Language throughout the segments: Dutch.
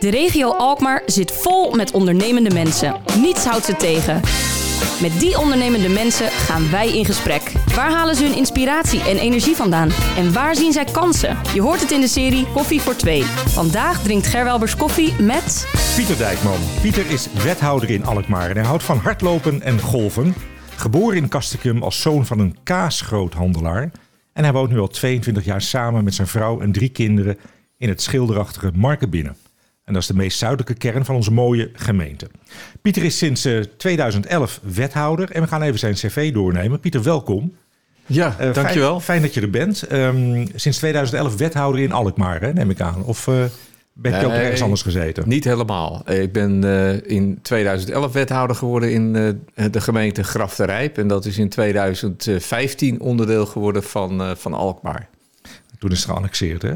De regio Alkmaar zit vol met ondernemende mensen. Niets houdt ze tegen. Met die ondernemende mensen gaan wij in gesprek. Waar halen ze hun inspiratie en energie vandaan? En waar zien zij kansen? Je hoort het in de serie Koffie voor Twee. Vandaag drinkt Gerwelbers koffie met... Pieter Dijkman. Pieter is wethouder in Alkmaar en hij houdt van hardlopen en golven. Geboren in Castricum als zoon van een kaasgroothandelaar. En hij woont nu al 22 jaar samen met zijn vrouw en drie kinderen in het schilderachtige Markenbinnen. En dat is de meest zuidelijke kern van onze mooie gemeente. Pieter is sinds eh, 2011 wethouder en we gaan even zijn cv doornemen. Pieter, welkom. Ja, Eh, dankjewel. Fijn, fijn dat je er bent. Ehm, sinds 2011 wethouder in Alkmaar, hè, neem ik aan. Of eh, ben je ook ergens anders gezeten? Niet helemaal. Ik ben eh, in 2011 wethouder geworden in eh, de gemeente Graf de Rijp. En dat is in 2015 onderdeel geworden van, eh, van Alkmaar. Toen is het geannexeerd, hè?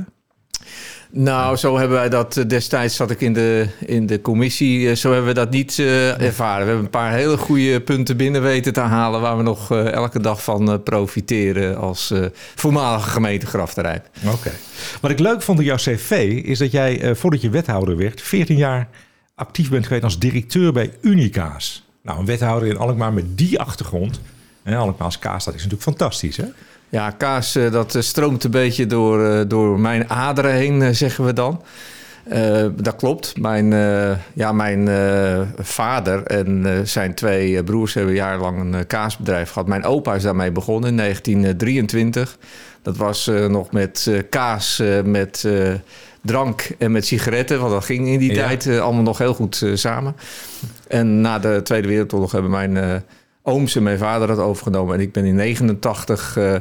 Nou, zo hebben wij dat eh, destijds zat ik in de, in de commissie. eh, Zo hebben we dat niet eh, ervaren. We hebben een paar hele goede punten binnen weten te halen. waar we nog elke dag van profiteren als voormalige gemeente Graf de Rijp. Oké. Wat ik leuk vond in jouw cv is dat jij, voordat je wethouder werd, 14 jaar actief bent geweest als directeur bij Unicaas. Nou, een wethouder in Alkmaar met die achtergrond. En Alkmaars kaas, dat is natuurlijk fantastisch, hè? Ja, kaas eh, dat eh, stroomt een beetje door, eh, door mijn aderen heen, zeggen we dan. Dat klopt. Mijn, ja, mijn vader en zijn twee broers hebben jarenlang een kaasbedrijf gehad. Mijn opa is daarmee begonnen in 1923. Dat was nog met kaas, met drank en met sigaretten. Want dat ging in die Ja. tijd allemaal nog heel goed samen. En na de Tweede Wereldoorlog hebben mijn ooms en mijn vader dat overgenomen. En ik ben in 89 eh,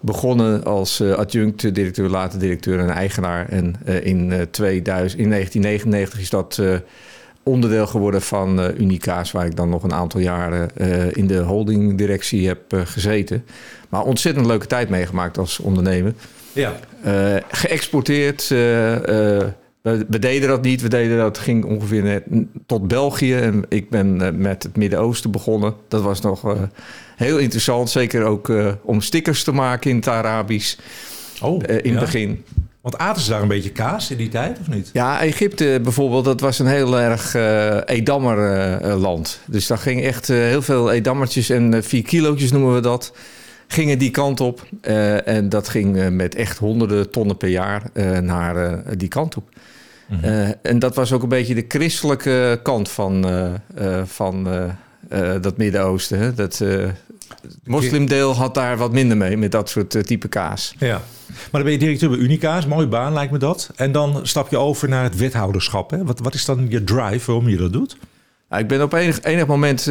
begonnen als eh, adjunct directeur, later directeur en eigenaar. En eh, in, eh, 2000, in 1999 is dat onderdeel geworden van Unicaas, waar ik dan nog een aantal jaren in de holdingdirectie heb gezeten. Maar ontzettend leuke tijd meegemaakt als ondernemer. Ja. Geëxporteerd. We, we deden dat niet. We deden dat ging ongeveer net tot België. En ik ben eh, met het Midden-Oosten begonnen. Dat was nog eh, heel interessant. Zeker ook eh, om stickers te maken in het Arabisch Oh, in ja. het begin. Want aten ze daar een beetje kaas in die tijd, of niet? Ja, Egypte bijvoorbeeld, dat was een heel erg eh Edammer eh, eh, land. Dus daar ging echt heel veel Edammertjes en vier kilootjes noemen we dat. Gingen die kant op. En dat ging met echt honderden tonnen per jaar naar die kant op. Mhm. Eh, en dat was ook een beetje de christelijke kant van, eh, eh, van dat Midden-Oosten. Dat het moslimdeel had daar wat minder mee met dat soort type kaas. Ja. Maar dan ben je directeur bij Unicaas, mooie baan lijkt me dat. En dan stap je over naar het wethouderschap. Hè? Wat, wat is dan je drive waarom je dat doet? Nou, ik ben op enig, enig moment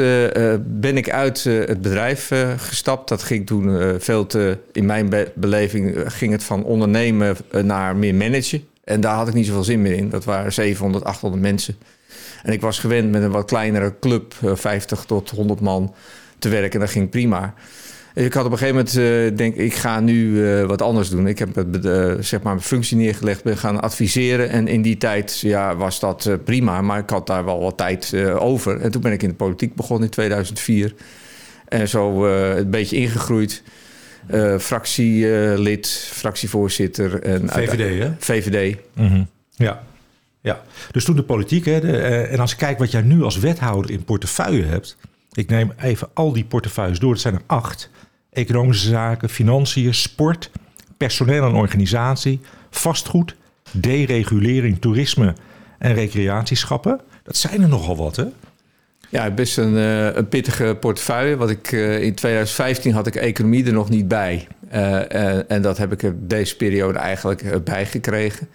ben ik uit het bedrijf gestapt. Dat ging toen veel te, in mijn be- beleving, ging het van ondernemen naar meer managen. En daar had ik niet zoveel zin meer in. Dat waren 700, 800 mensen. En ik was gewend met een wat kleinere club, eh, 50 tot 100 man, te werken. En dat ging prima. Ik had op een gegeven moment, eh denk ik, ga nu eh, wat anders doen. Ik heb eh, zeg maar mijn functie neergelegd, ben gaan adviseren. En in die tijd ja, was dat eh, prima, maar ik had daar wel wat tijd eh, over. En toen ben ik in de politiek begonnen in 2004. En zo eh, een beetje ingegroeid. Eh, fractielid, fractievoorzitter. En VVD, hè? VVD. Mhm. Ja. ja. Dus toen de politiek. Hè, de, eh, en als ik kijk wat jij nu als wethouder in portefeuille hebt. Ik neem even al die portefeuilles door. Het zijn er acht. Economische zaken, financiën, sport, personeel en organisatie, vastgoed, deregulering, toerisme en recreatieschappen. Dat zijn er nogal wat, hè? Ja, best een, eh, een pittige portefeuille. Wat ik, eh, in 2015 had ik economie er nog niet bij. Eh, eh, en dat heb ik er deze periode eigenlijk bijgekregen.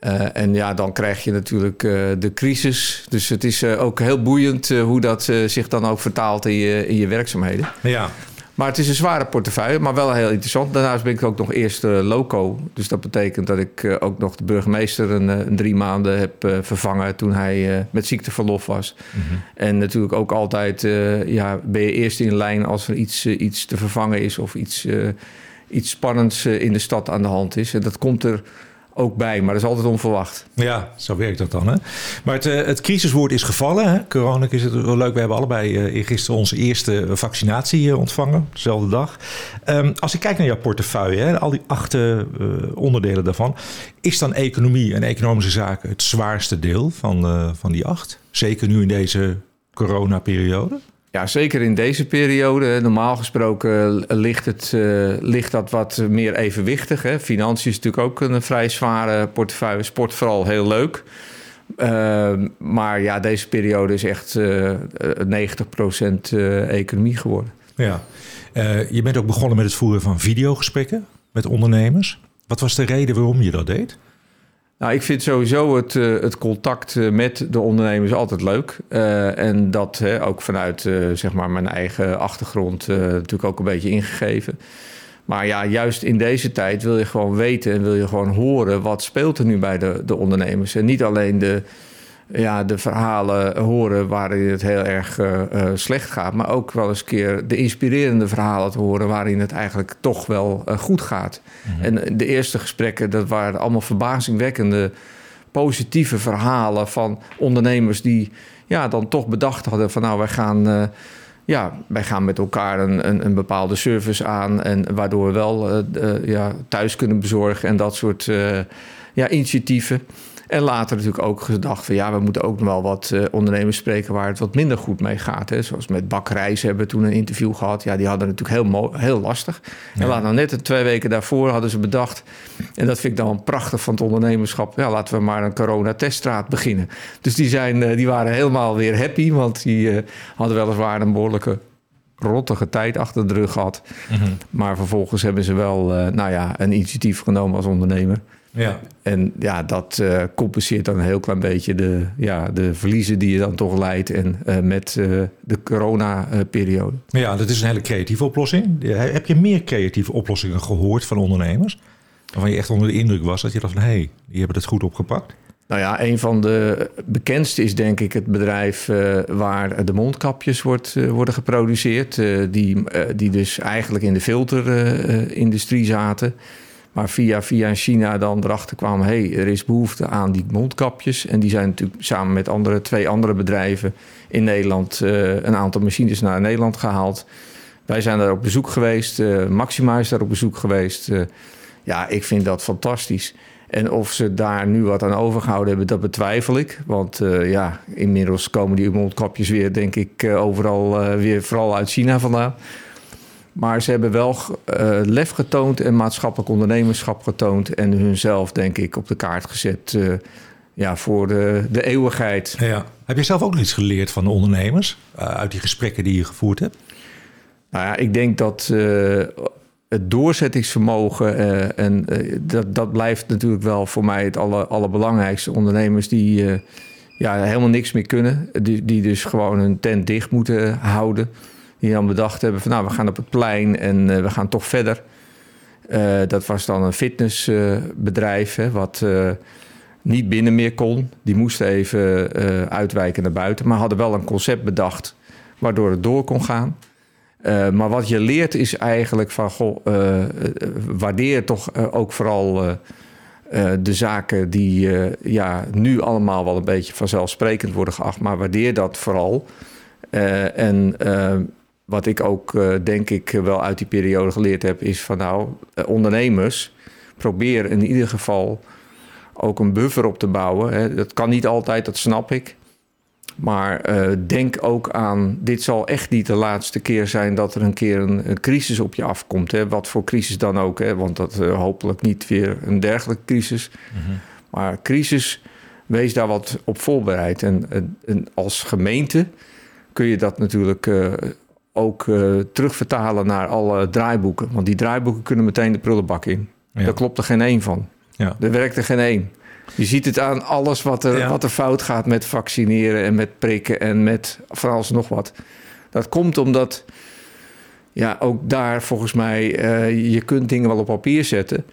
Eh, en ja, dan krijg je natuurlijk de crisis. Dus het is ook heel boeiend hoe dat zich dan ook vertaalt in je, in je werkzaamheden. Ja. Maar het is een zware portefeuille, maar wel heel interessant. Daarnaast ben ik ook nog eerst eh, loco. Dus dat betekent dat ik eh, ook nog de burgemeester een, eh, een drie maanden heb eh, vervangen toen hij met ziekteverlof was. En natuurlijk ook altijd ja, ben je eerst in lijn als er iets, iets te vervangen is of iets, iets spannends in de stad aan de hand is. En dat komt er ook bij. Maar dat is altijd onverwacht. Ja, zo werkt dat dan. Hè? Maar het, het crisiswoord is gevallen. Hè? Corona is het wel leuk. We hebben allebei uh, gisteren onze eerste vaccinatie ontvangen. Dezelfde dag. Um, als ik kijk naar jouw portefeuille, hè, al die acht onderdelen daarvan. Is dan economie en economische zaken het zwaarste deel van, van die acht? Zeker nu in deze coronaperiode? Ja, zeker in deze periode. Normaal gesproken ligt, het, uh, ligt dat wat meer evenwichtig. Hè. Financiën is natuurlijk ook een vrij zware portefeuille. Sport vooral heel leuk. Uh, maar ja, deze periode is echt uh, 90% economie geworden. Ja, je bent ook begonnen met het voeren van videogesprekken met ondernemers. Wat was de reden waarom je dat deed? Nou, ik vind sowieso het, uh, het contact uh, met de ondernemers altijd leuk. Uh, en dat ook vanuit zeg maar mijn eigen achtergrond natuurlijk ook een beetje ingegeven. Maar ja, juist in deze tijd wil je gewoon weten en wil je gewoon horen wat speelt er nu bij de, de ondernemers. En niet alleen de, ja, de verhalen horen waarin het heel erg uh, uh, slecht gaat. Maar ook wel eens een keer de inspirerende verhalen te horen waarin het eigenlijk toch wel uh, goed gaat. Mm-hmm. En de eerste gesprekken, dat waren allemaal verbazingwekkende positieve verhalen van ondernemers die ja, dan toch bedacht hadden van nou wij gaan. ja, wij gaan met elkaar een, een, een, bepaalde service aan. En waardoor we wel ja, thuis kunnen bezorgen en dat soort ja, initiatieven. En later natuurlijk ook gedacht van ja, we moeten ook nog wel wat uh, ondernemers spreken waar het wat minder goed mee gaat. Hè. Zoals met Bakreis hebben we toen een interview gehad. Ja, die hadden natuurlijk heel, heel lastig. Ja. En laat nou net twee weken daarvoor hadden ze bedacht. En dat vind ik dan prachtig van het ondernemerschap. Ja, laten we maar een coronateststraat beginnen. Dus die, zijn, uh, die waren helemaal weer happy. Want die uh, hadden weliswaar een behoorlijke rottige tijd achter de rug gehad. Mm -hmm. Maar vervolgens hebben ze wel nou ja, een initiatief genomen als ondernemer. Ja. En ja, dat uh, compenseert dan een heel klein beetje de, ja, de verliezen die je dan toch leidt en, uh, met uh, de corona-periode. Ja, dat is een hele creatieve oplossing. Heb je meer creatieve oplossingen gehoord van ondernemers? Waarvan je echt onder de indruk was dat je dacht van... hé, hey, die hebben het goed opgepakt? Nou ja, een van de bekendste is denk ik het bedrijf uh, waar de mondkapjes wordt, uh, worden geproduceerd. Uh, die, die dus eigenlijk in de filterindustrie zaten. Maar via, via China dan erachter kwam... hé, hey, er is behoefte aan die mondkapjes. En die zijn natuurlijk samen met andere, twee andere bedrijven in Nederland... Uh, een aantal machines naar Nederland gehaald. Wij zijn daar op bezoek geweest. Uh, Maxima is daar op bezoek geweest. Uh, ja, ik vind dat fantastisch. En of ze daar nu wat aan overgehouden hebben, dat betwijfel ik. Want ja, inmiddels komen die mondkapjes weer, denk ik, overal weer vooral uit China vandaan. Maar ze hebben wel uh, lef getoond en maatschappelijk ondernemerschap getoond. En hunzelf, denk ik, op de kaart gezet uh, ja, voor de, de eeuwigheid. Ja. Heb je zelf ook iets geleerd van de ondernemers uh, uit die gesprekken die je gevoerd hebt? Nou ja, ik denk dat het doorzettingsvermogen en dat, dat blijft natuurlijk wel voor mij het aller, allerbelangrijkste. Ondernemers die ja, helemaal niks meer kunnen, die, die dus gewoon hun tent dicht moeten houden die dan bedacht hebben van nou, we gaan op het plein en uh, we gaan toch verder. Uh, dat was dan een fitnessbedrijf wat uh, niet binnen meer kon. Die moesten even uitwijken naar buiten, maar hadden wel een concept bedacht waardoor het door kon gaan. maar wat je leert is eigenlijk van goh, waardeer toch ook vooral de zaken die ja, nu allemaal wel een beetje vanzelfsprekend worden geacht, maar waardeer dat vooral. en wat ik ook uh, denk ik wel uit die periode geleerd heb, is van nou, uh, ondernemers, probeer in ieder geval ook een buffer op te bouwen. Hè. Dat kan niet altijd, dat snap ik. Maar uh, denk ook aan, dit zal echt niet de laatste keer zijn dat er een keer een, een crisis op je afkomt. Hè. Wat voor crisis dan ook, hè. want dat hopelijk niet weer een dergelijke crisis. Mm-hmm. Maar crisis, wees daar wat op voorbereid. En, en als gemeente kun je dat natuurlijk ook uh, terugvertalen naar alle draaiboeken. Want die draaiboeken kunnen meteen de prullenbak in. Ja. Daar klopt er geen één van. Ja. Er werkt er geen één. Je ziet het aan alles wat er, ja. wat er fout gaat met vaccineren en met prikken en met nog wat. Dat komt omdat, ja, ook daar volgens mij, uh, je kunt dingen wel op papier zetten.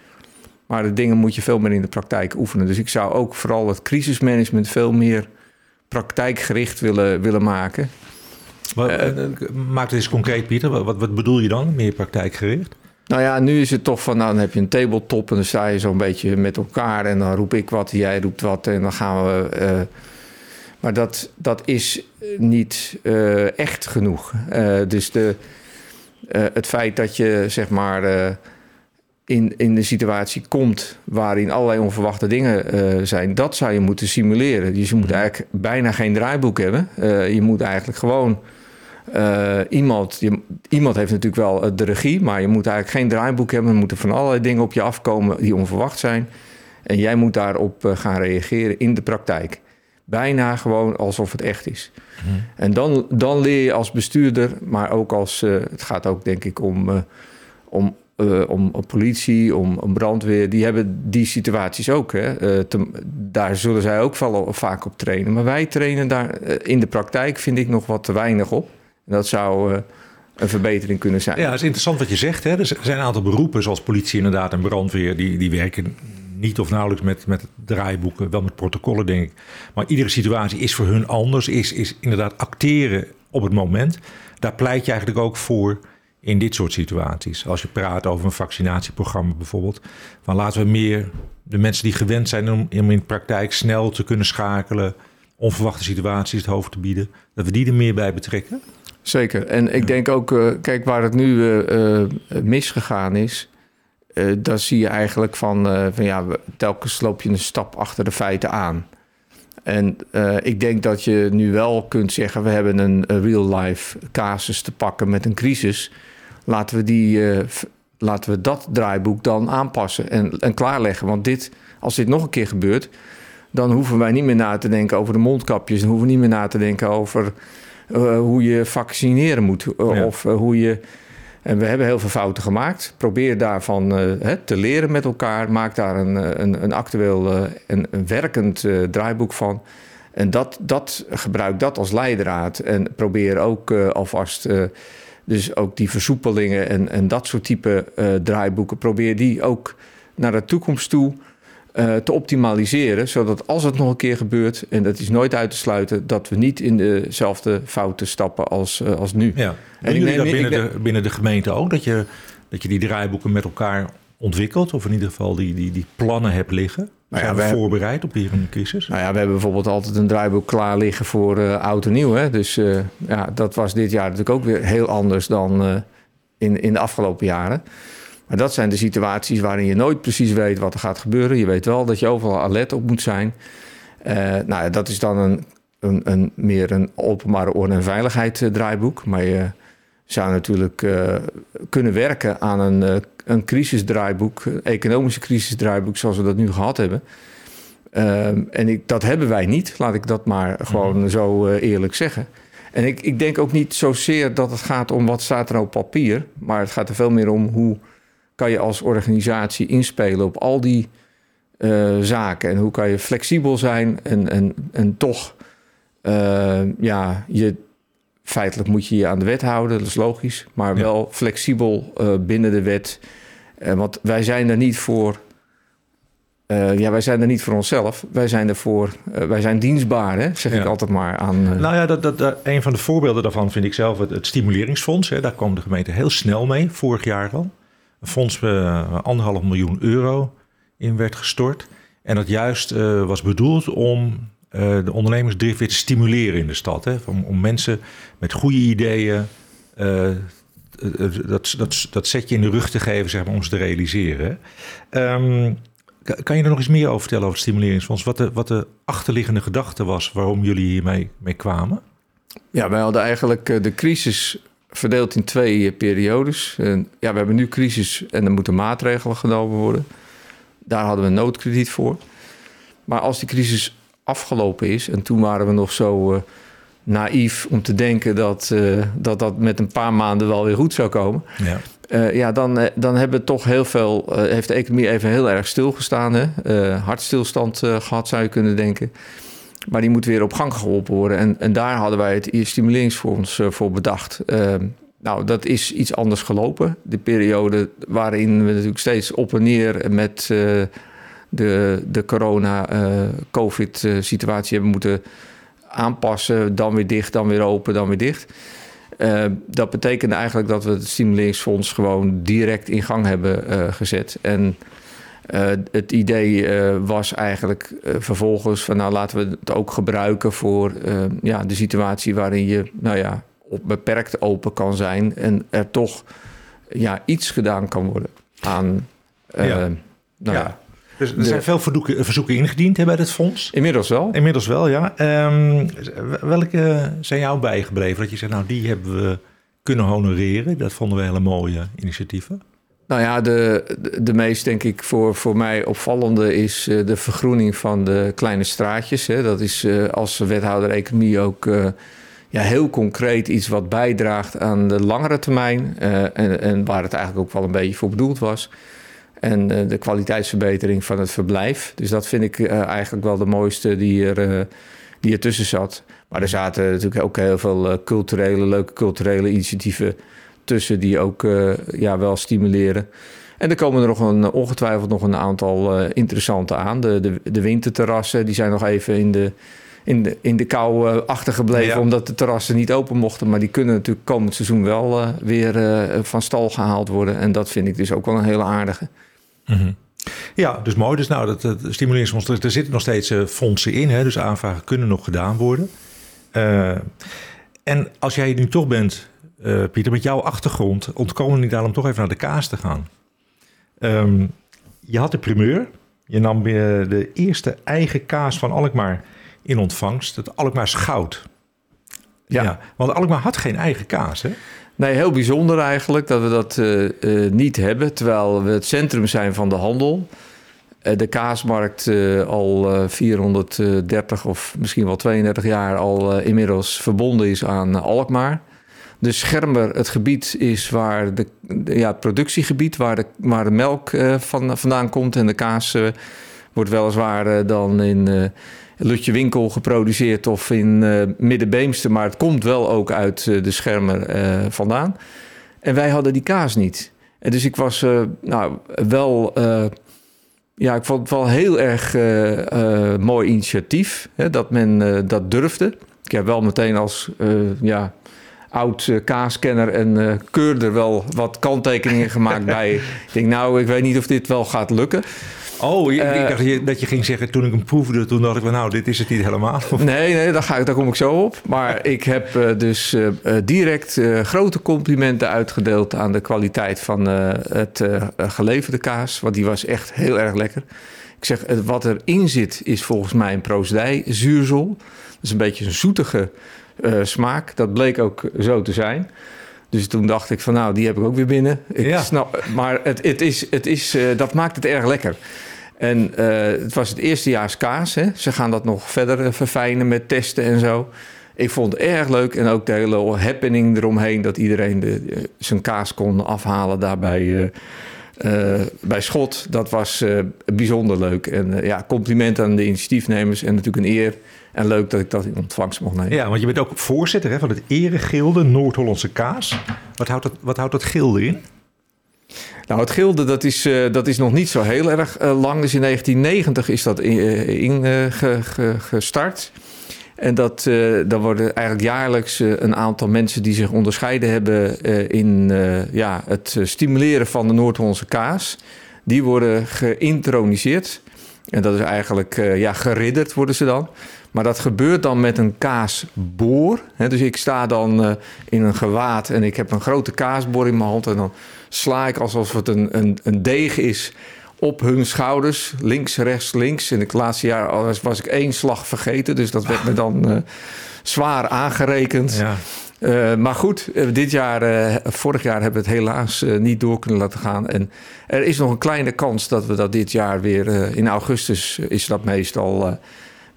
Maar de dingen moet je veel meer in de praktijk oefenen. Dus ik zou ook vooral het crisismanagement veel meer praktijkgericht willen, willen maken. Wat, uh, maak het eens concreet, Pieter. Wat, wat bedoel je dan, meer praktijkgericht? Nou ja, nu is het toch van, nou, dan heb je een tabletop en dan sta je zo'n beetje met elkaar en dan roep ik wat, jij roept wat en dan gaan we. Uh, maar dat, dat is niet uh, echt genoeg. Uh, dus de, het feit dat je zeg maar in, in de situatie komt waarin allerlei onverwachte dingen zijn, dat zou je moeten simuleren. Dus je moet eigenlijk bijna geen draaiboek hebben. je moet eigenlijk gewoon uh, iemand, je, iemand heeft natuurlijk wel eh, de regie, maar je moet eigenlijk geen draaiboek hebben. Er moeten van allerlei dingen op je afkomen die onverwacht zijn. En jij moet daarop uh, gaan reageren in de praktijk. Bijna gewoon alsof het echt is. Hmm. En dan, dan leer je als bestuurder, maar ook als. het gaat ook denk ik om, om, om, om, politie, om, om, brandweer. Die hebben die situaties ook. Hè. Te, daar zullen zij ook wel vaak op trainen. Maar wij trainen daar in de praktijk, vind ik, nog wat te weinig op. Dat zou uh, een verbetering kunnen zijn. Ja, het is interessant wat je zegt. Hè? Er zijn een aantal beroepen, zoals politie inderdaad en brandweer, die, die werken niet of nauwelijks met, met draaiboeken, wel met protocollen, denk ik. Maar iedere situatie is voor hun anders, is, is inderdaad acteren op het moment. Daar pleit je eigenlijk ook voor in dit soort situaties. Als je praat over een vaccinatieprogramma bijvoorbeeld, van laten we meer de mensen die gewend zijn om, om in de praktijk snel te kunnen schakelen, onverwachte situaties het hoofd te bieden, dat we die er meer bij betrekken? Zeker. En ik denk ook, uh, kijk, waar het nu uh, misgegaan is, uh, daar zie je eigenlijk van, van ja, telkens loop je een stap achter de feiten aan. En ik denk dat je nu wel kunt zeggen, we hebben een, real-life casus te pakken met een crisis. Laten we, die, laten we dat draaiboek dan aanpassen en, en klaarleggen. Want dit, als dit nog een keer gebeurt, dan hoeven wij niet meer na te denken over de mondkapjes. Dan hoeven we niet meer na te denken over hoe je vaccineren moet. Uh, Of uh, hoe je. En we hebben heel veel fouten gemaakt. Probeer daarvan hè, te leren met elkaar. Maak daar een, een, een actueel en een werkend draaiboek van. En dat, dat, gebruik dat als leidraad. En probeer ook alvast. dus ook die versoepelingen en, en dat soort type draaiboeken. Probeer die ook naar de toekomst toe uh, te optimaliseren. Zodat als het nog een keer gebeurt, en dat is nooit uit te sluiten, dat we niet in dezelfde fouten stappen als, uh, als nu. Ja. En ik neem, dat binnen, de, binnen de gemeente ook, dat je, dat je die draaiboeken met elkaar ontwikkelt, of in ieder geval die, die, die plannen hebt liggen? Nou ja, Zijn we, voorbereid op hier een crisis? Nou ja, we hebben bijvoorbeeld altijd een draaiboek klaar liggen voor uh, oud en nieuw. Hè? Dus uh, ja, dat was dit jaar natuurlijk ook weer heel anders dan uh, in, in de afgelopen jaren. Maar dat zijn de situaties waarin je nooit precies weet wat er gaat gebeuren. Je weet wel dat je overal alert op moet zijn. Uh, nou, dat is dan een, een, een, meer een openbare orde en veiligheid draaiboek. Maar je zou natuurlijk uh, kunnen werken aan een, een crisisdraaiboek, een economische crisisdraaiboek zoals we dat nu gehad hebben. Ehm, en ik, dat hebben wij niet, laat ik dat maar gewoon mhm. zo eerlijk zeggen. En ik, ik denk ook niet zozeer dat het gaat om wat staat er op papier, maar het gaat er veel meer om hoe kan je als organisatie inspelen op al die uh, zaken? En hoe kan je flexibel zijn en, en, en toch, uh, ja, je, feitelijk moet je je aan de wet houden, dat is logisch, maar wel flexibel uh, binnen de wet. want wij zijn er niet voor. ja, wij zijn er niet voor onszelf. Wij zijn er voor. wij zijn dienstbaar, hè, zeg ik altijd maar aan. Nou ja, dat, dat, dat, een van de voorbeelden daarvan vind ik zelf het, het stimuleringsfonds. Hè. Daar kwam de gemeente heel snel mee, vorig jaar al een fonds uh, anderhalf miljoen euro in werd gestort. En dat juist uh, was bedoeld om uh, de ondernemersdrift weer te stimuleren in de stad. Hè? Om, om mensen met goede ideeën dat, dat, dat setje in de rug te geven zeg maar, om ze te realiseren. Um, kan je er nog eens meer over vertellen over het stimuleringsfonds? Wat de, wat de achterliggende gedachte was waarom jullie hiermee mee kwamen? Ja, wij hadden eigenlijk de crisis verdeeld in twee periodes. En ja, we hebben nu crisis en er moeten maatregelen genomen worden. Daar hadden we noodkrediet voor. Maar als die crisis afgelopen is, en toen waren we nog zo uh, naïef om te denken dat, uh, dat dat met een paar maanden wel weer goed zou komen. Ja. Uh, ja, dan, dan hebben we toch heel veel, heeft de economie even heel erg stilgestaan. Hè? hartstilstand gehad, zou je kunnen denken. Maar die moet weer op gang geholpen worden. En, en daar hadden wij het stimuleringsfonds uh, voor bedacht. Uh, nou, dat is iets anders gelopen. De periode waarin we natuurlijk steeds op en neer met uh, de, de corona-covid-situatie hebben moeten aanpassen. Dan weer dicht, dan weer open, dan weer dicht. Uh, dat betekende eigenlijk dat we het stimuleringsfonds gewoon direct in gang hebben gezet. En uh, het idee was eigenlijk vervolgens van nou laten we het ook gebruiken voor ja, de situatie waarin je nou ja, op beperkt open kan zijn en er toch ja, iets gedaan kan worden aan. ja. Nou ja. Dus er zijn veel verzoeken, verzoeken ingediend hè, bij het fonds? Inmiddels wel. Inmiddels wel, ja. Um, welke zijn jou bijgebleven? Dat je zegt, nou die hebben we kunnen honoreren. Dat vonden we hele mooie initiatieven. Nou ja, de, de, meest denk ik voor, voor mij opvallende is uh, de vergroening van de kleine straatjes. Hè. Dat is uh, als wethouder economie ook uh, ja, heel concreet iets wat bijdraagt aan de langere termijn. en, en waar het eigenlijk ook wel een beetje voor bedoeld was. En de kwaliteitsverbetering van het verblijf. Dus dat vind ik eigenlijk wel de mooiste die er, die er tussen zat. Maar er zaten natuurlijk ook heel veel culturele, leuke culturele initiatieven tussen die ook ja, wel stimuleren. En er komen er nog een, ongetwijfeld nog een aantal interessante aan. De, de, de winterterrassen die zijn nog even in de, in de, in de kou achtergebleven. Ja. Omdat de terrassen niet open mochten. Maar die kunnen natuurlijk komend seizoen wel weer van stal gehaald worden. En dat vind ik dus ook wel een hele aardige. Mm Ja, dus mooi. Dus nou, dat, dat stimuleringsfonds, er zitten nog steeds uh, fondsen in. Hè, dus aanvragen kunnen nog gedaan worden. En als jij nu toch bent, uh, Pieter, met jouw achtergrond, ontkomen niet aan om toch even naar de kaas te gaan. Um, je had de primeur. Je nam de eerste eigen kaas van Alkmaar in ontvangst. Het Alkmaars Goud. Ja. ja. Want Alkmaar had geen eigen kaas, hè? Nee, heel bijzonder eigenlijk dat we dat uh, uh, niet hebben. Terwijl we het centrum zijn van de handel. Uh, de kaasmarkt al 430 of misschien wel 32 jaar al inmiddels verbonden is aan Alkmaar. De Schermer het gebied is waar de, ja, het productiegebied, waar de, waar de melk van, vandaan komt. En de kaas wordt weliswaar dan in Lutje Winkel geproduceerd of in Middenbeemster. Maar het komt wel ook uit de schermer vandaan. En wij hadden die kaas niet. En dus ik was nou, wel... ja, ik vond het wel heel erg mooi initiatief hè, dat men dat durfde. Ik heb wel meteen als ja, oud kaaskenner en keurder wel wat kanttekeningen gemaakt bij. Ik denk, nou, ik weet niet of dit wel gaat lukken. Oh, ik, uh, dacht dat je ging zeggen toen ik hem proefde, toen dacht ik van nou, dit is het niet helemaal. Nee, nee, daar, ga ik, daar kom ik zo op. Maar ik heb uh, dus uh, direct grote complimenten uitgedeeld aan de kwaliteit van het geleverde kaas. Want die was echt heel erg lekker. Ik zeg, wat erin zit is volgens mij een proosdij zuursel. Dat is een beetje een zoetige smaak. Dat bleek ook zo te zijn. Dus toen dacht ik van nou, die heb ik ook weer binnen. Ik ja. snap, maar het, het is, het is, dat maakt het erg lekker. En uh, het was het eerstejaars kaas. Hè. Ze gaan dat nog verder eh, verfijnen met testen en zo. Ik vond het erg leuk en ook de hele happening eromheen... dat iedereen de, de, zijn kaas kon afhalen daarbij... Uh, uh, bij Schot. Dat was uh, bijzonder leuk. En uh, ja, compliment aan de initiatiefnemers en natuurlijk een eer. En leuk dat ik dat in ontvangst mocht nemen. Ja, want je bent ook voorzitter hè, van het Eregilde Noord-Hollandse Kaas. Wat houdt, dat, wat houdt dat gilde in? Nou, het gilde dat is, dat is nog niet zo heel erg lang. Dus in 1990 is dat ingestart. In, en dat, dan worden eigenlijk jaarlijks een aantal mensen die zich onderscheiden hebben in ja, het stimuleren van de Noord-Hollandse kaas. Die worden geïntroniseerd. En dat is eigenlijk ja, geridderd worden ze dan. Maar dat gebeurt dan met een kaasboor. dus ik sta dan in een gewaad en ik heb een grote kaasboor in mijn hand. En dan sla ik alsof het een, een, een deeg is op hun schouders. Links, rechts, links. In het laatste jaar was, ik één slag vergeten. Dus dat werd me dan uh, zwaar aangerekend. Ja. Uh, maar goed, uh, dit jaar, vorig jaar hebben we het helaas niet door kunnen laten gaan. En er is nog een kleine kans dat we dat dit jaar weer in augustus is dat meestal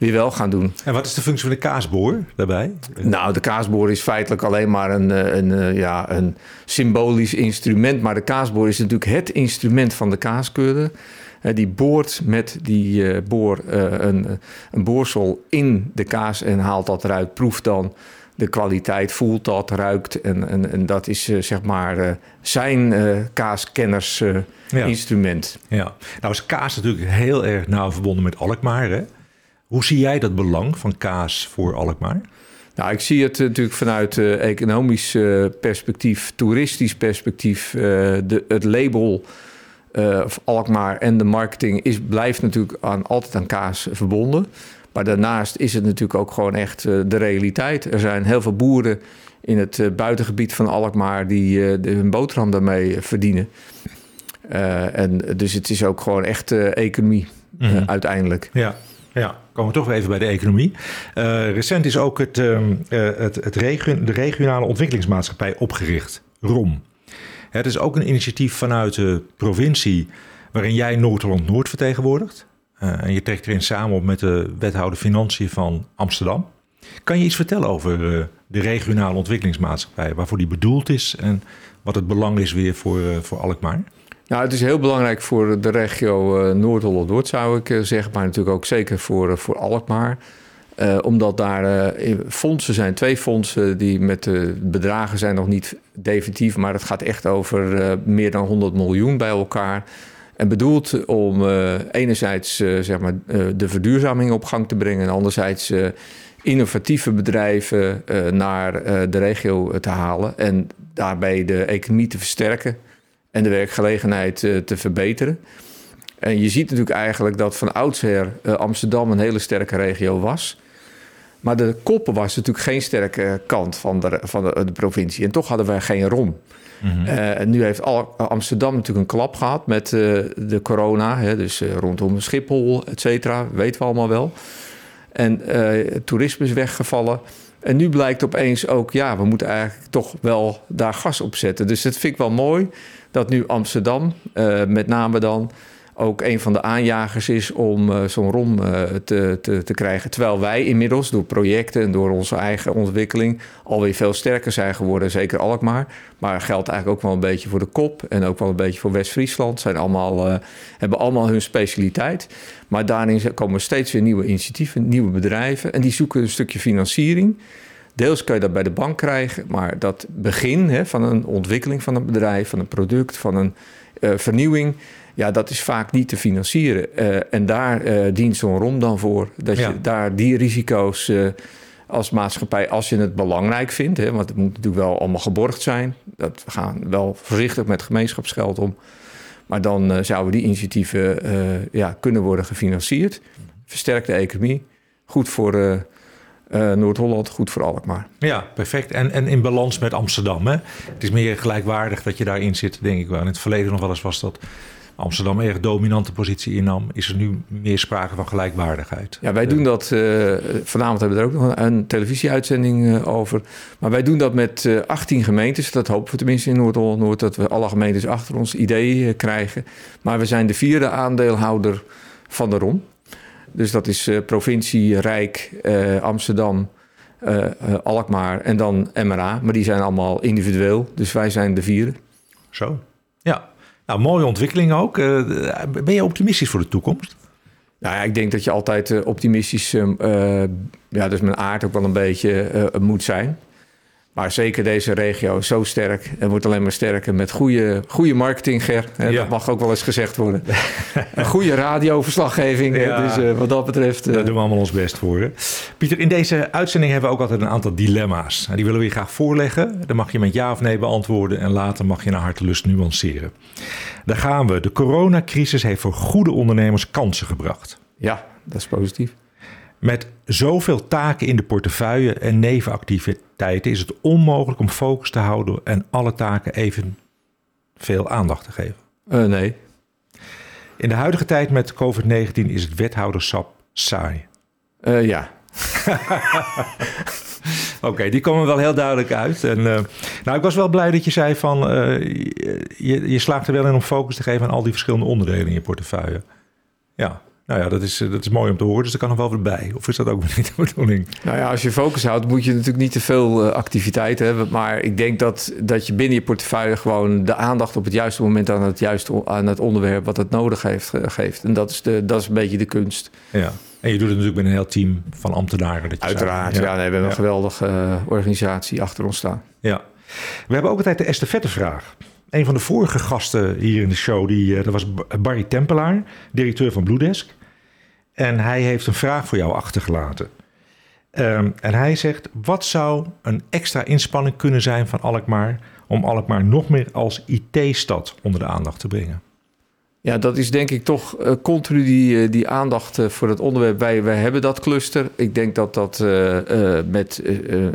weer wel gaan doen. En wat is de functie van de kaasboor daarbij? Nou, de kaasboor is feitelijk alleen maar een, eh, een, eh, ja, een symbolisch instrument. Maar de kaasboor is natuurlijk het instrument van de kaaskeurder. Die boort met die boor een, een boorsel in de kaas en haalt dat eruit. Proeft dan de kwaliteit, voelt dat, ruikt. En, en, en dat is zeg maar zijn kaaskenners instrument. Ja, nou is kaas natuurlijk heel erg nauw verbonden met Alkmaar. Hè? Hoe zie jij dat belang van kaas voor Alkmaar? Nou, ik zie het natuurlijk vanuit uh, economisch uh, perspectief, toeristisch perspectief. Uh, de, het label Alkmaar en de marketing is, blijft natuurlijk aan, altijd aan kaas verbonden. Maar daarnaast is het natuurlijk ook gewoon echt de realiteit. Er zijn heel veel boeren in het buitengebied van Alkmaar die hun boterham daarmee verdienen. en dus het is ook gewoon echt economie mm. uiteindelijk. Ja. Ja, komen we toch weer even bij de economie. Uh, recent is ook het, uh, het, het region, de regionale ontwikkelingsmaatschappij opgericht, ROM. Het is ook een initiatief vanuit de provincie waarin jij Noord-Holland-Noord vertegenwoordigt. Uh, en je trekt erin samen op met de wethouder Financiën van Amsterdam. Kan je iets vertellen over de regionale ontwikkelingsmaatschappij, waarvoor die bedoeld is en wat het belang is weer voor, voor Alkmaar? Nou, het is heel belangrijk voor de regio uh, Noord-Holland-Noord, zou ik uh, zeggen. Maar natuurlijk ook zeker voor, uh, voor Alkmaar. omdat daar fondsen zijn, twee fondsen die met de bedragen zijn nog niet definitief. Maar het gaat echt over meer dan 100 miljoen bij elkaar. En bedoeld om enerzijds zeg maar, de verduurzaming op gang te brengen. En anderzijds innovatieve bedrijven naar de regio te halen. En daarbij de economie te versterken en de werkgelegenheid uh, te verbeteren. En je ziet natuurlijk eigenlijk dat van oudsher uh, Amsterdam een hele sterke regio was. Maar de koppen was natuurlijk geen sterke kant van de, van de, de provincie. En toch hadden wij geen ROM. Mm en nu heeft Amsterdam natuurlijk een klap gehad met de corona. Hè, dus rondom Schiphol, et cetera, weten we allemaal wel. En toerisme is weggevallen. En nu blijkt opeens ook, ja, we moeten eigenlijk toch wel daar gas op zetten. Dus dat vind ik wel mooi dat nu Amsterdam, uh, met name dan, ook een van de aanjagers is om uh, zo'n ROM uh, te, te, te, krijgen. Terwijl wij inmiddels door projecten en door onze eigen ontwikkeling alweer veel sterker zijn geworden, zeker Alkmaar. Maar geldt eigenlijk ook wel een beetje voor de kop en ook wel een beetje voor West-Friesland. Zijn allemaal, hebben allemaal hun specialiteit. Maar daarin komen steeds weer nieuwe initiatieven, nieuwe bedrijven en die zoeken een stukje financiering. Deels kan je dat bij de bank krijgen, maar dat begin hè, van een ontwikkeling van een bedrijf, van een product, van een uh, vernieuwing, ja, dat is vaak niet te financieren. Uh, en daar uh, dient zo'n ROM dan voor. Dat ja. je daar die risico's als maatschappij, als je het belangrijk vindt, hè, want het moet natuurlijk wel allemaal geborgd zijn. Dat, we gaan wel voorzichtig met gemeenschapsgeld om. Maar dan zouden die initiatieven ja, kunnen worden gefinancierd. Versterkt de economie. Goed voor uh, Noord-Holland, goed voor Alkmaar. Ja, perfect. En, en in balans met Amsterdam. Hè? Het is meer gelijkwaardig dat je daarin zit, denk ik wel. In het verleden nog wel eens was dat Amsterdam erg dominante positie innam. Is er nu meer sprake van gelijkwaardigheid? Ja, wij doen dat. Uh, vanavond hebben we er ook nog een, een televisieuitzending uh, over. Maar wij doen dat met 18 gemeentes. Dat hopen we tenminste in Noord-Holland-Noord. Dat we alle gemeentes achter ons idee krijgen. Maar we zijn de vierde aandeelhouder van de ROM. Dus dat is uh, provincie, Rijk, uh, Amsterdam, uh, Alkmaar en dan MRA. Maar die zijn allemaal individueel. Dus wij zijn de vierde. Zo, ja. Nou, mooie ontwikkeling ook. ben je optimistisch voor de toekomst? Nou ja, ik denk dat je altijd optimistisch, ja, dus mijn aard ook wel een beetje moet zijn. Maar zeker deze regio is zo sterk en wordt alleen maar sterker met goede, goede marketing, Ger. Ja. Dat mag ook wel eens gezegd worden. een goede radioverslaggeving. Ja. Dus uh, wat dat betreft... Uh... Daar doen we allemaal ons best voor. Hè? Pieter, in deze uitzending hebben we ook altijd een aantal dilemma's. En die willen we je graag voorleggen. Dan mag je met ja of nee beantwoorden en later mag je naar hartelust nuanceren. Daar gaan we. De coronacrisis heeft voor goede ondernemers kansen gebracht. Ja, dat is positief. Met zoveel taken in de portefeuille en nevenactiviteiten is het onmogelijk om focus te houden en alle taken even veel aandacht te geven. Uh, nee. In de huidige tijd met COVID-19 is het wethouderschap saai. Uh, ja. Oké, die komen wel heel duidelijk uit. En, uh, nou, ik was wel blij dat je zei van je, je slaagt er wel in om focus te geven aan al die verschillende onderdelen in je portefeuille. Ja. Nou ja, dat is, eh, dat is mooi om te horen. Dus dat kan nog wel weer bij. Of is dat ook niet de bedoeling? Nou ja, als je focus houdt, moet je natuurlijk niet te veel uh, activiteiten hebben. Maar ik denk dat, dat je binnen je portefeuille gewoon de aandacht op het juiste moment aan het juiste aan het onderwerp wat het nodig heeft, uh, geeft. En dat is, de, dat is een beetje de kunst. Ja. En je doet het natuurlijk met een heel team van ambtenaren. Dat je Uiteraard, ja. ja nee, we hebben een geweldige uh, organisatie achter ons staan. Ja. We hebben ook altijd de estafettevraag. Een van de vorige gasten hier in de show, die, dat was Barry Tempelaar, directeur van Bluedesk. En hij heeft een vraag voor jou achtergelaten. Ehm, en hij zegt, wat zou een extra inspanning kunnen zijn van Alkmaar... om Alkmaar nog meer als IT-stad onder de aandacht te brengen? Ja, dat is denk ik toch uh, continu die, uh, die aandacht uh, voor het onderwerp. Wij, wij hebben dat cluster. Ik denk dat dat met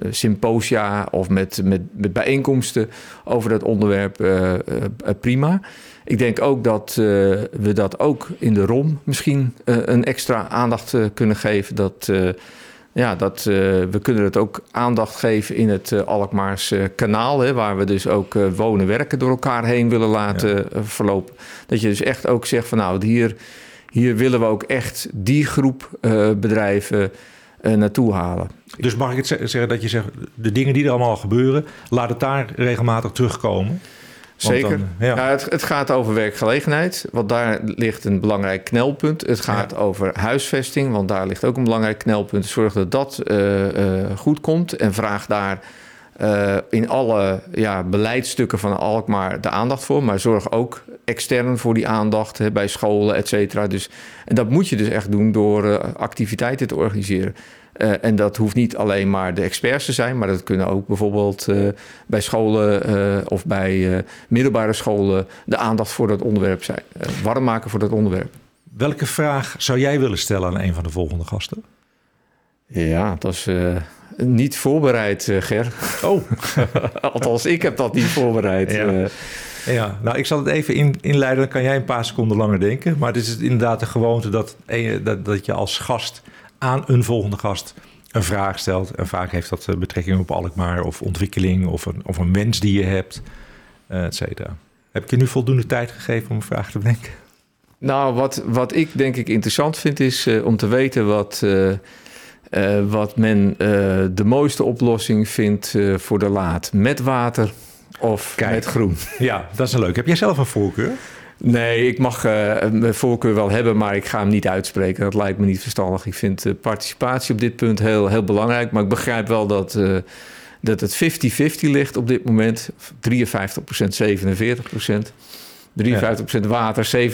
symposia of met, met, met bijeenkomsten over dat onderwerp prima. Ik denk ook dat we dat ook in de ROM misschien een extra aandacht kunnen geven. Dat ja, dat, we kunnen het ook aandacht geven in het Alkmaars uh, kanaal, hè, waar we dus ook wonen, werken door elkaar heen willen laten verlopen. Dat je dus echt ook zegt van nou, hier, hier willen we ook echt die groep bedrijven naartoe halen. Dus mag ik het zeggen dat je zegt, de dingen die er allemaal gebeuren, laat het daar regelmatig terugkomen? Zeker. Dan, ja. ja het, het, gaat over werkgelegenheid, want daar ligt een belangrijk knelpunt. Het gaat ja. over huisvesting, want daar ligt ook een belangrijk knelpunt. Zorg dat dat uh, uh, goed komt en vraag daar uh, in alle ja, beleidsstukken van Alkmaar de aandacht voor. Maar zorg ook extern voor die aandacht hè, bij scholen, et cetera. Dus, en dat moet je dus echt doen door activiteiten te organiseren. Uh, en dat hoeft niet alleen maar de experts te zijn, maar dat kunnen ook bijvoorbeeld uh, bij scholen uh, of bij middelbare scholen de aandacht voor dat onderwerp zijn. warm maken voor dat onderwerp. Welke vraag zou jij willen stellen aan een van de volgende gasten? Ja, dat is niet voorbereid, Ger. Oh, althans, ik heb dat niet voorbereid. Ja. Ja, nou ik zal het even in, inleiden, dan kan jij een paar seconden langer denken. Maar het is inderdaad de gewoonte dat, dat, dat je als gast aan een volgende gast een vraag stelt. En vaak heeft dat eh, betrekking op Alkmaar of ontwikkeling of een, of een wens die je hebt, uh, et cetera. Heb ik je nu voldoende tijd gegeven om een vraag te bedenken? Nou, wat, wat ik denk ik interessant vind is uh, om te weten wat, uh, uh, wat men de mooiste oplossing vindt voor de laad. Met water of Kijk. met groen. Ja, dat is een leuk. Heb jij zelf een voorkeur? Nee, ik mag uh, mijn voorkeur wel hebben, maar ik ga hem niet uitspreken. Dat lijkt me niet verstandig. Ik vind uh, participatie op dit punt heel, heel belangrijk. Maar ik begrijp wel dat, uh, dat het 50-50 ligt op dit moment. 53%, 47%. 53% water,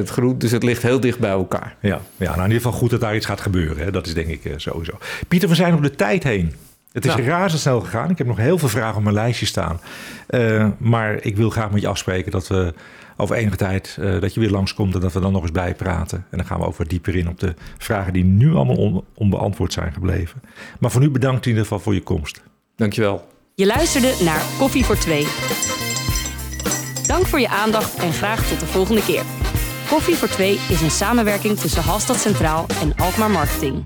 47% groen. Dus het ligt heel dicht bij elkaar. Ja, ja nou in ieder geval goed dat daar iets gaat gebeuren. Hè? Dat is denk ik sowieso. Pieter, we zijn op de tijd heen. Het is nou. razendsnel gegaan. Ik heb nog heel veel vragen op mijn lijstje staan. Uh, maar ik wil graag met je afspreken dat we over enige tijd uh, dat je weer langskomt en dat we dan nog eens bijpraten. En dan gaan we over dieper in op de vragen die nu allemaal on, onbeantwoord zijn gebleven. Maar voor nu bedankt in ieder geval voor je komst. Dankjewel. Je luisterde naar Koffie voor Twee. Dank voor je aandacht en graag tot de volgende keer. Koffie voor Twee is een samenwerking tussen Halstad Centraal en Alkmaar Marketing.